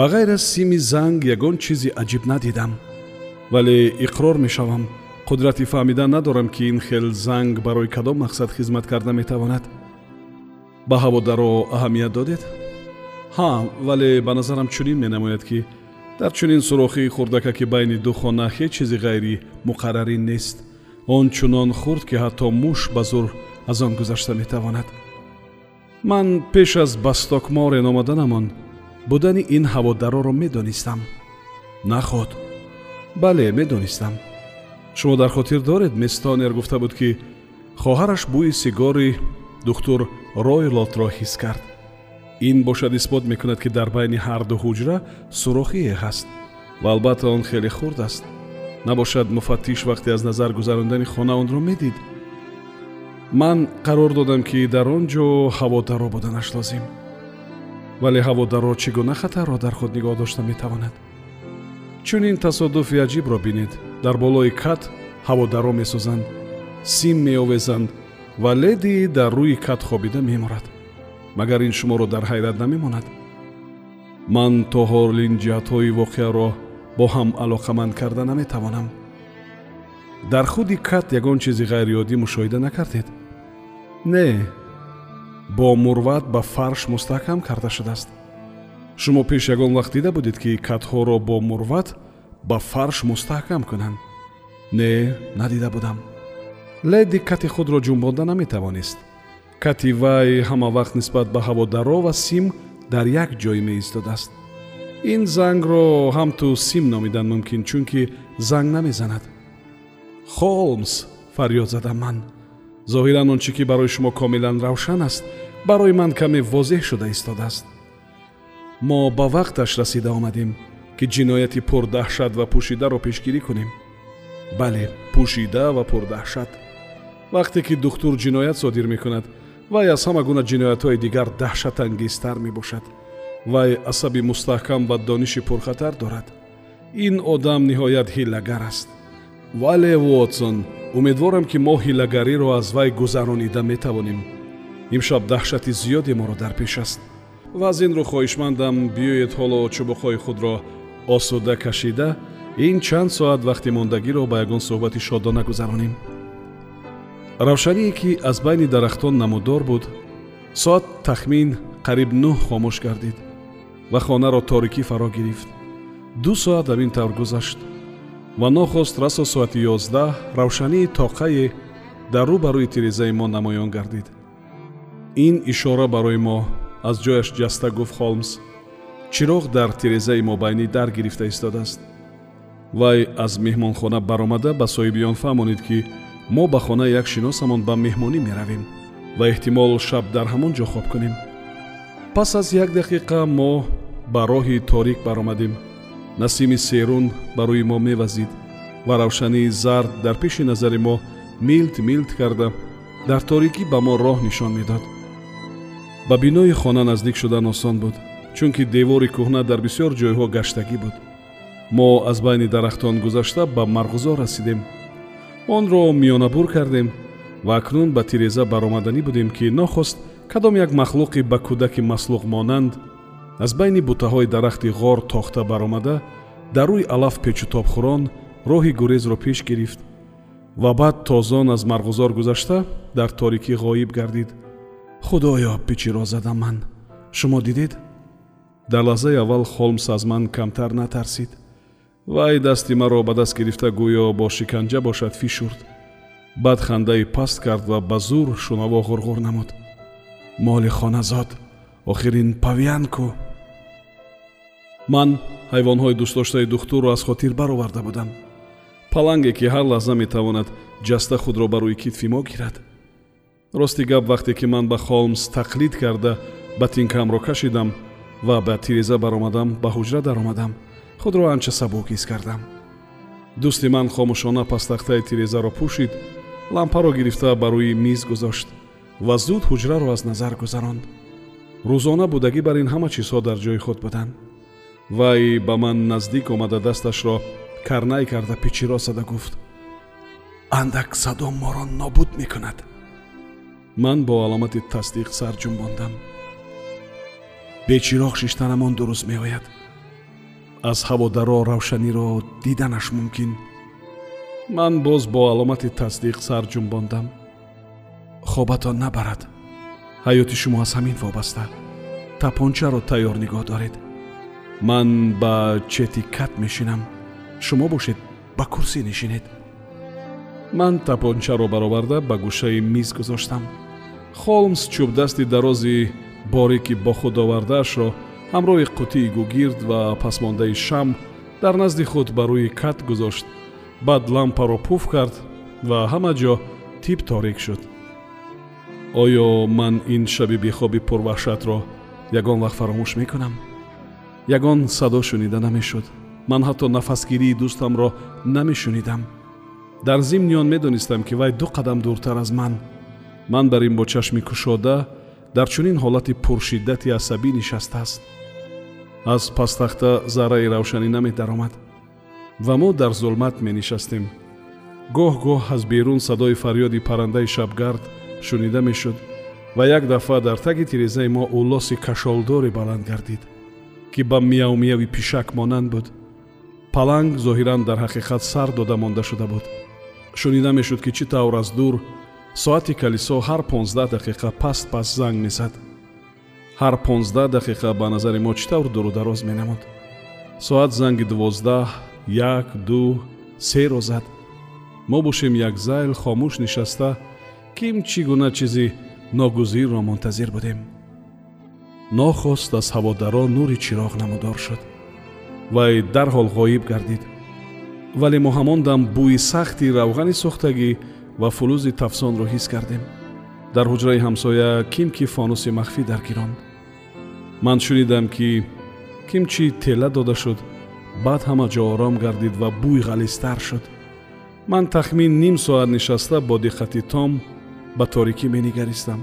ба ғайр аз сими занг ягон чизи аҷиб надидам. Вале иқрор мешавам. Қудрати фаҳмидан надорам ки ин хел занг барои кадом мақсад хизмат карда метавонад. Ба ҳаводаро аҳамият додед? Ҳа вале ба назарам чунин менамояд ки дар чунин сурохии хурдакаки байни ду хона ҳеҷ чизи ғайри муқаррарӣ нест он чунон хурд ки ҳатто муш ба зур аз он гузашта метавонад. Ман пеш аз ба стокморен омаданамон будани ин ҳаводароро медонистам. Наход? Бале медонистам. Шумо дар хотир доред? Мистонер гуфта буд ки хоҳараш бӯи сигори духтур ройлотро ҳис кард. Ин бошад исбот мекунад ки дар байни ҳарду ҳуҷра сурохие ҳаст ва албатта он хеле хурд аст. Набошад муфаттиш вақте аз назар гузарондани хона онро медид. Ман қарор додам ки дар он ҷо ҳаводаро буданаш лозим вале ҳаводаро чӣ гуна хатарро дар худ нигоҳ дошта метавонад? Чунин тасодуфи аҷибро бинед. Дар болои кат ҳаводаро месозанд сим меовезанд ва леди дар рӯи кат хобида меморад магар ин шуморо дар ҳайрат намемонад. Ман то ҳол ин ҷиҳатҳои воқеаро бо ҳам алоқаманд карда наметавонам. Дар худи кат ягон чизи ғайриоддӣ мушоҳида накардед? Не бо мурват ба фарш мустаҳкам карда шудааст. Шумо пеш ягон вақт дида будед ки катҳоро бо мурват ба фарш мустаҳкам кунанд. Не надида будам. Леди кати худро ҷумбонда наметавонист. Кати вай ҳама вақт нисбат ба ҳаводаро ва сим дар як ҷой меистодааст. Ин зангро ҳам ту сим номидан мумкин чунки занг намезанад. Холмс фарёд задам ман зоҳиран он чӣ ки барои шумо комилан равшан аст барои ман каме возеҳ шуда истодааст мо ба вақташ расида омадем ки ҷинояти пурдаҳшат ва пӯшидаро пешгирӣ кунем. Бале пӯшида ва пурдаҳшат. Вақте ки духтур ҷиноят содир мекунад вай аз ҳама гуна ҷиноятҳои дигар даҳшатангезтар мебошад. Вай асаби мустаҳкам ва дониши пурхатар дорад. Ин одам ниҳоят ҳилагар аст вале вотсон умедворам ки мо ҳилагариро аз вай гузаронида метавонем. Имшаб даҳшати зиёде моро дар пеш аст. Ва аз ин рӯ хоҳишмандам биёед ҳоло чӯбуқҳои худро осуда кашида ин чанд соат вақти мондагиро ба ягон суҳбати шодона гузаронем. Равшание ки аз байни дарахтон намуддор буд соат тахмин қариб нӯҳ хомӯш гардид ва хонаро торикӣ фаро гирифт. Ду соат ҳамин тавр гузашт ва нохост расо соати ёздаҳ равшании тоқае дар рӯ ба рӯи тирезаи мо намоён гардид. Ин ишора барои мо аз ҷояш ҷаста гуфт холмс. Чироғ дар тирезаи мобайнӣ дар гирифта истодааст. Вай аз меҳмонхона баромада ба соҳиби он фаҳмонид ки мо ба хонаи як шиносамон ба меҳмонӣ меравем ва эҳтимол шаб дар ҳамон ҷо хоб кунем. Пас аз як дақиқа мо ба роҳи торик баромадем насими серун ба рӯи мо мевазид ва равшании зард дар пеши назари мо милт милт карда дар торикӣ ба мо роҳ нишон медод. Ба бинои хона наздик шудан осон буд чунки девори кӯҳна дар бисёр ҷойҳо гаштагӣ буд. Мо аз байни дарахтон гузашта ба марғузор расидем. Онро миёнабур кардем ва акнун ба тиреза баромаданӣ будем ки нохост кадом як махлуқи ба кӯдаки маслуқ монанд аз байни бутаҳои дарахти ғор тохта баромада дар рӯи алаф печутобхӯрон роҳи гурезро пеш гирифт ва баъд тозон аз марғузор гузашта дар торикӣ ғоиб гардид. Худоё бичиро задам ман. Шумо дидед? Дар лаҳзаи аввал холмс аз ман камтар натарсид. Вай дасти маро ба даст гирифта гӯё бо шиканҷа бошад фишурд. Баъд хандаи паст кард ва ба зур шунаво ғурғур намуд. Моли хоназод охир ин павиан кӯ ман ҳайвонҳои дӯстдоштаи духтурро аз хотир бароварда будам. Паланге ки ҳар лаҳза метавонад ҷаста худро ба рӯи китфи мо гирад. Рости гап вақте ки ман ба холмс тақлид карда ба тинкамро кашидам ва ба тиреза баромадам ба ҳуҷра даромадам худро анча сабук ҳис кардам. Дӯсти ман хомӯшона пастахтаи тирезаро пӯшид лампаро гирифта ба рӯи миз гузошт ва зуд ҳуҷраро аз назар гузаронд. Рӯзона будагӣ бар ин ҳама чизҳо дар ҷои худ буданд вай ба ман наздик омада дасташро карнай карда пичиро зада гуфт. Андак садо моро нобуд мекунад ман бо аломати тасдиқ сар ҷумбондам бечироғ шиштанамон дуруст меояд. Аз ҳаводаро равшаниро диданаш мумкин. Ман боз бо аломати тасдиқ сар ҷумбондам хобатон набарад. Ҳаёти шумо аз ҳамин вобаста. Тапончаро тайёр нигоҳ доред ман ба чети кат мешинам. Шумо бошед ба курсӣ нишинед. Ман тапончаро бароварда ба гӯшаи миз гузоштам. Холмс чӯбдасти дарози борики бо худ овардаашро ҳамроҳи қутии гугирд ва пасмондаи шам дар назди худ ба рӯи кат гузошт. Баъд лампаро пуф кард ва ҳама ҷо тиб торик шуд. Оё ман ин шаби бехоби пурваҳшатро ягон вақт фаромӯш мекунам ягон садо шунида намешуд. Ман ҳатто нафасгирии дӯстамро намешунидам. Дар зимни он медонистам ки вай ду қадам дуртар аз ман. Ман бар ин бо чашми кушода дар чунин ҳолати пуршиддати асабӣ нишастааст аз пастахта зарраи равшанӣ намедаромад ва мо дар зулмат менишастем. Гоҳ-гоҳ аз берун садои фарёди паррандаи шабгард шунида мешуд ва як дафъа дар таги тирезаи мо улоси кашолдоре баланд гардид ки ба миявмияви пишак монанд буд. Паланг зоҳиран дар ҳақиқат сар дода монда шуда буд. Шунида мешуд ки чӣ тавр аз дур соати калисо ҳар понздаҳ дақиқа паст паст занг мезад ҳар понздаҳ дақиқа ба назари мо чӣ тавр дуру дароз менамуд. Соат занги дувоздаҳ як ду серо зад. Мо бошем як зайл хомӯш нишаста ким чӣ гуна чизи ногузирро мунтазир будем нохост аз ҳаводаро нури чироғ намудор шуд. Вай дарҳол ғоиб гардид. Вале мо ҳамон дам бӯи сахти равғани сӯхтагӣ ва фулӯзи тафсонро ҳис кардем. Дар ҳуҷраи ҳамсоя кимки фонуси махфӣ даргиронд ман шунидам ки кимчи тела дода шуд баъд ҳама ҷо ором гардид ва бӯй ғалистар шуд. Ман тахмин ним соат нишаста бо диққати том ба торикӣ менигаристам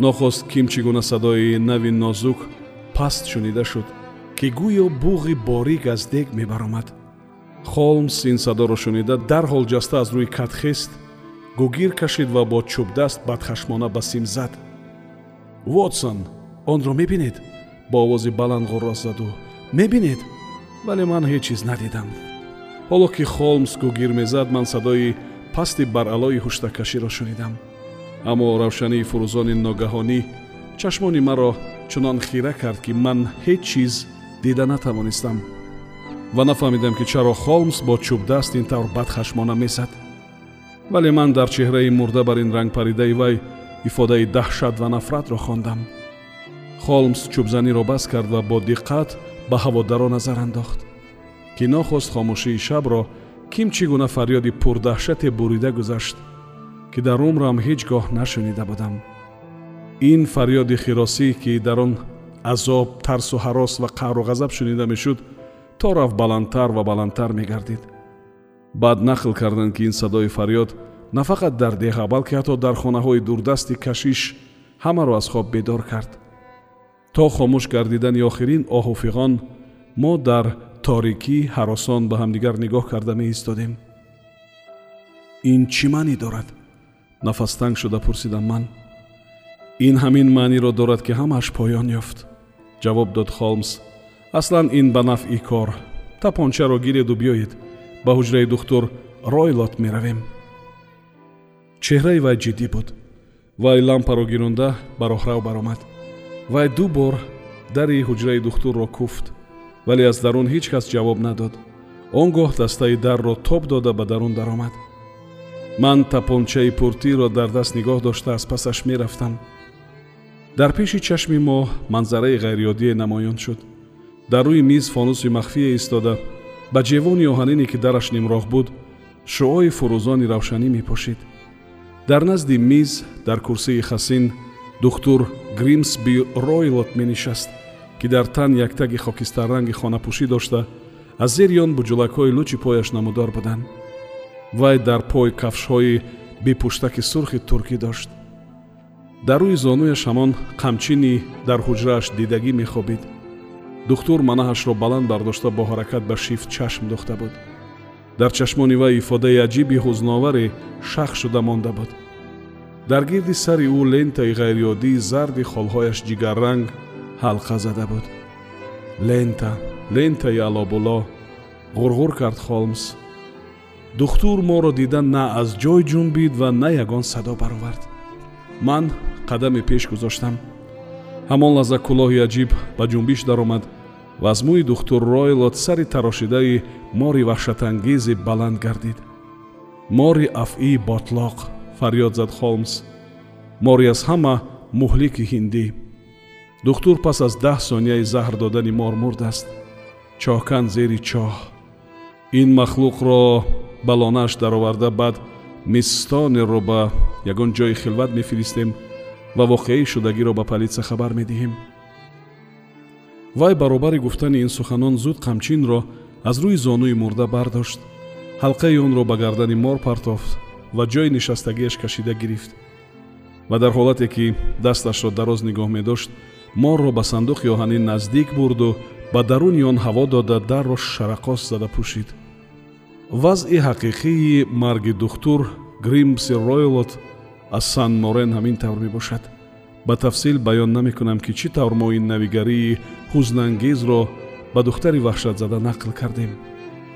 нохост ким чӣ гуна садои нави нозук паст шунида шуд ки гӯё буғи борик аз дег мебаромад. Холмс ин садоро шунида дарҳол ҷаста аз рӯи кат хест гугир кашид ва бо чӯбдаст бадхашмона ба сим зад. Вотсон онро мебинед бо овози баланд ғуррос заду. Мебинед вале ман ҳеҷ чиз надидам. Ҳоло ки холмс гугир мезад ман садои пасти баръалои ҳуштакаширо шунидам аммо равшании фурӯзони ногаҳонӣ чашмони маро чунон хира кард ки ман ҳеҷ чиз дида натавонистам. Ва нафаҳмидам ки чаро холмс бо чӯбдаст ин тавр бадхашмона месад. Вале ман дар чеҳраи мурда бар ин рангпаридаи вай ифодаи даҳшат ва нафратро хондам. Холмс чӯбзаниро бас кард ва бо диққат ба ҳаводаро назар андохт ки нохост хомӯшии шабро ким чӣ гуна фарёди пурдаҳшате бурида гузашт ки дар умрам ҳеҷ гоҳ нашунида будам. Ин фарёди хиросӣ ки дар он азоб тарсу ҳарос ва қаҳру ғазаб шунида мешуд то рафт баландтар ва баландтар мегардид. Баъд нақл карданд ки ин садои фарёд на фақат дар деҳа балки ҳатто дар хонаҳои дурдасти кашиш ҳамаро аз хоб бедор кард. То хомӯш гардидани охирин оҳу фиғон мо дар торикӣ ҳаросон ба ҳамдигар нигоҳ карда меистодем. Ин чӣ маънӣ дорад нафастанг шуда пурсидам ман ин ҳамин маъниро дорад ки ҳамааш поён ёфт ҷавоб дод холмс аслан ин ба нафъи кор. Тапончаро гиреду биёед. Ба ҳуҷраи духтур ройлот меравем чеҳраи вай ҷиддӣ буд. Вай лампаро гиронда ба роҳрав баромад. Вай ду бор дари ҳуҷраи духтурро куфт вале аз дарун ҳеҷ кас ҷавоб надод. Он гоҳ дастаи дарро тоб дода ба дарун даромад ман тапончаи пуртиро дар даст нигоҳ дошта аз пасаш мерафтам. Дар пеши чашми мо манзараи ғайриодие намоён шуд. Дар рӯи миз фонуси махфие истода ба ҷевони оҳанине ки дараш нимроғ буд шуои фурӯзони равшанӣ мепошид. Дар назди миз дар курсии хасин духтур гримсби ройлот менишаст ки дар тан яктаги хокистарранги хонапӯшӣ дошта аз зери он буҷулакҳои лучи пояш намудор буданд вай дар пой кафшҳои бепуштаки сурхи туркӣ дошт. Дар рӯи зонуяш ҳамон қамчини дар ҳуҷрааш дидагӣ мехобид. Духтур манаҳашро баланд бардошта бо ҳаракат ба шифт чашм духта буд. Дар чашмони вай ифодаи аҷиби ҳузноваре шах шуда монда буд. Дар гирди сари ӯ лентаи ғайриодии зарди холҳояш ҷигарранг ҳалқа зада буд. Лента лентаи алобуло ғурғур кард холмс духтур моро дида на аз ҷой ҷунбид ва на ягон садо баровард. Ман қадаме пеш гузоштам. Ҳамон лаҳза кӯлоҳи аҷиб ба ҷунбиш даромад ва аз мӯи духтур ройлот сари тарошидаи мори ваҳшатангезе баланд гардид. Мори афъии ботлоқ фарёд зад холмс мори аз ҳама муҳлики ҳиндӣ. Духтур пас аз даҳ сонияи заҳр додани мор мурдааст чоҳкан зери чоҳ. Ин махлуқро ба лонааш дароварда баъд мисстонеро ба ягон ҷои хилват мефиристем ва воқеаи шудагиро ба политсия хабар медиҳем. Вай баробари гуфтани ин суханон зуд қамчинро аз рӯи зонуи мурда бардошт. Ҳалқаи онро ба гардани мор партофт ва ҷои нишастагиаш кашида гирифт. Ва дар ҳолате ки дасташро дароз нигоҳ медошт морро ба сандуқи оҳанин наздик бурду ба даруни он ҳаво дода дарро шарақос зада пӯшид вазъи ҳақиқии марги духтур гримси ройлот аз сан морен ҳамин тавр мебошад. Ба тафсил баён намекунам ки чӣ тавр мо ин навигарии ҳузнангезро ба духтари ваҳшатзада нақл кардем?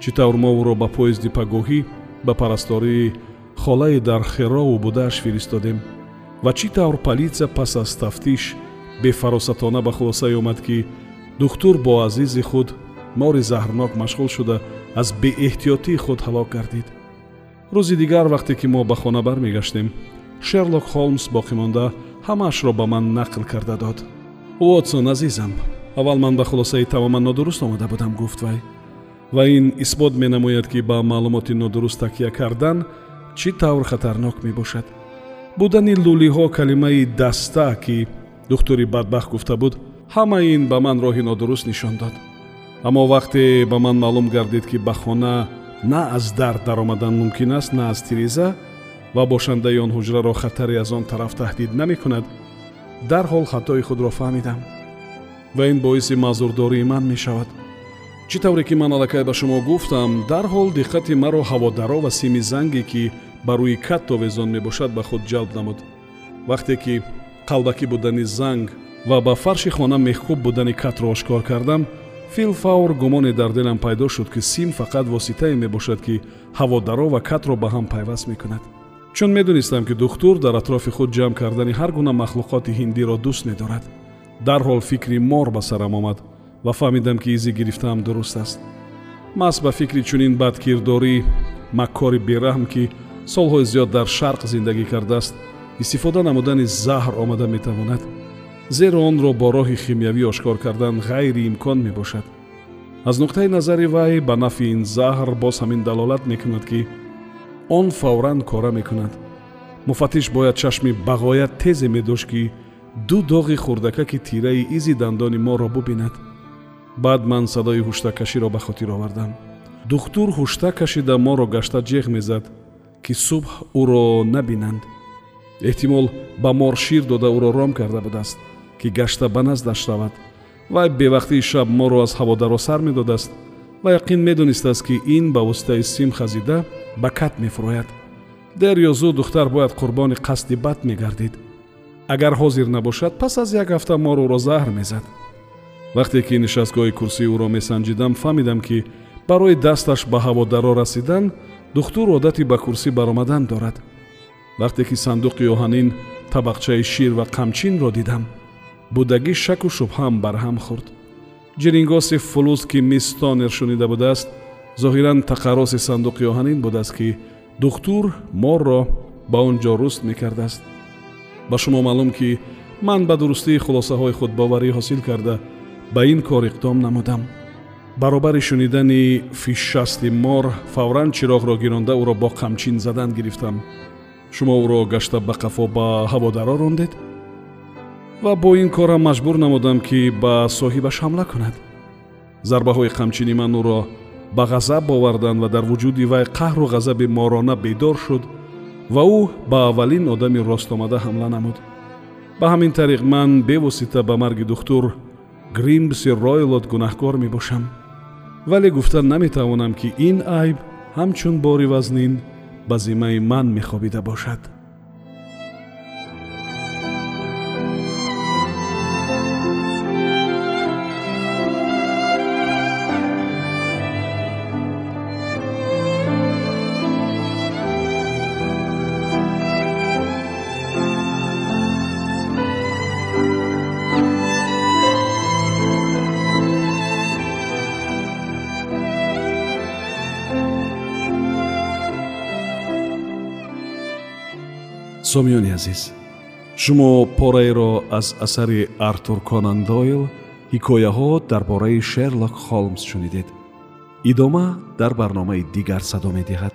Чӣ тавр мо ӯро ба поезди пагоҳӣ ба парастории холаи дар херову будааш фиристодем? Ва чӣ тавр политсия пас аз тафтиш бефаросатона ба хулосае омад ки духтур бо азизи худ мори заҳрнок машғул шуда аз беэҳтиётии худ ҳалок гардид. Рӯзи дигар вақте ки мо ба хона бармегаштем шерлок холмс боқимонда ҳамаашро ба ман нақл карда дод. Уотсон азизам аввал ман ба хулосаи тамоман нодуруст омада будам гуфт вай. Ва ин исбот менамояд ки ба маълумоти нодуруст такя кардан чӣ тавр хатарнок мебошад? Будани лулиҳо калимаи даста ки духтури бадбахт гуфта буд ҳама ин ба ман роҳи нодуруст нишон дод аммо вақте ба ман маълум гардид ки ба хона на аз дар даромадан мумкин аст на аз тиреза ва бошандаи он ҳуҷраро хатаре аз он тараф таҳдид намекунад дарҳол хатои худро фаҳмидам. Ва ин боиси маъзурдории ман мешавад. Чӣ тавре ки ман аллакай ба шумо гуфтам дарҳол диққати маро ҳаводаро ва сими занге ки ба рӯи кат овезон мебошад ба худ ҷалб намуд. Вақте ки қалбакӣ будани занг ва ба фарши хона меҳкуб будани катро ошкор кардам филфавр гумоне дар дилам пайдо шуд ки сим фақат воситае мебошад ки ҳаводаро ва катро ба ҳам пайваст мекунад. Чун медонистам ки духтур дар атрофи худ ҷамъ кардани ҳар гуна махлуқоти ҳиндиро дӯст медорад. Дарҳол фикри мор ба сарам омад ва фаҳмидам ки изӣ гирифтаам дуруст аст. Маҳз ба фикри чунин бадкирдорӣ маккори бераҳм ки солҳои зиёд дар шарқ зиндагӣ кардааст истифода намудани заҳр омада метавонад зеро онро бо роҳи химиявӣ ошкор кардан ғайриимкон мебошад. Аз нуқтаи назари вай ба нафъи ин заҳр боз ҳамин далолат мекунад ки он фавран кора мекунад. Муфаттиш бояд чашми бағоят тезе медошт ки ду доғи хурдакаки тираи изи дандони моро бубинад. Баъд ман садои ҳуштакаширо ба хотир овардам. Духтур ҳушта кашида моро гашта ҷеғ мезад ки субҳ ӯро набинанд. Эҳтимол ба мор шир дода ӯро ром карда будааст ки гашта ба наздаш равад. Вай бевақтии шаб моро аз ҳаводаро сар медодааст ва яқин медонистааст ки ин ба воситаи сим хазида ба кат мефурояд дер ё зуд духтар бояд қурбони қасди бад мегардид. Агар ҳозир набошад пас аз як ҳафта мор ӯро заҳр мезад. Вақте ки нишастгоҳи курсии ӯро месанҷидам фаҳмидам ки барои дасташ ба ҳаводаро расидан духтур одати ба курсӣ баромадан дорад. Вақте ки сандуқи оҳанин табақчаи шир ва қамчинро дидам будагӣ шаку шубҳаам барҳам хӯрд. Ҷирингоси фулус ки мис тонер шунида будааст зоҳиран тақарроси сандуқи оҳанин будааст ки духтур морро ба он ҷо руст мекардааст. Ба шумо маълум ки ман ба дурустии хулосаҳои худ боварӣ ҳосил карда ба ин кор иқдом намудам. Баробари шунидани фишшасти мор фавран чироғро гиронда ӯро бо қамчин задан гирифтам. Шумо ӯро гашта ба қафо ба ҳаводаро рондед ва бо ин корам маҷбур намудам ки ба соҳибаш ҳамла кунад. Зарбаҳои қамчини ман ӯро ба ғазаб оварданд ва дар вуҷуди вай қаҳру ғазаби морона бедор шуд ва ӯ ба аввалин одами ростомада ҳамла намуд. Ба ҳамин тариқ ман бевосита ба марги духтур гримбси ройлот гунаҳкор мебошам. Вале гуфта наметавонам ки ин айб ҳамчун бори вазнин ба зиммаи ман мехобида бошад сомиёни азиз шумо пораеро аз асари артур конан дойл ҳикояҳо дар бораи шерлок холмс шунидед. Идома дар барномаи дигар садо медиҳад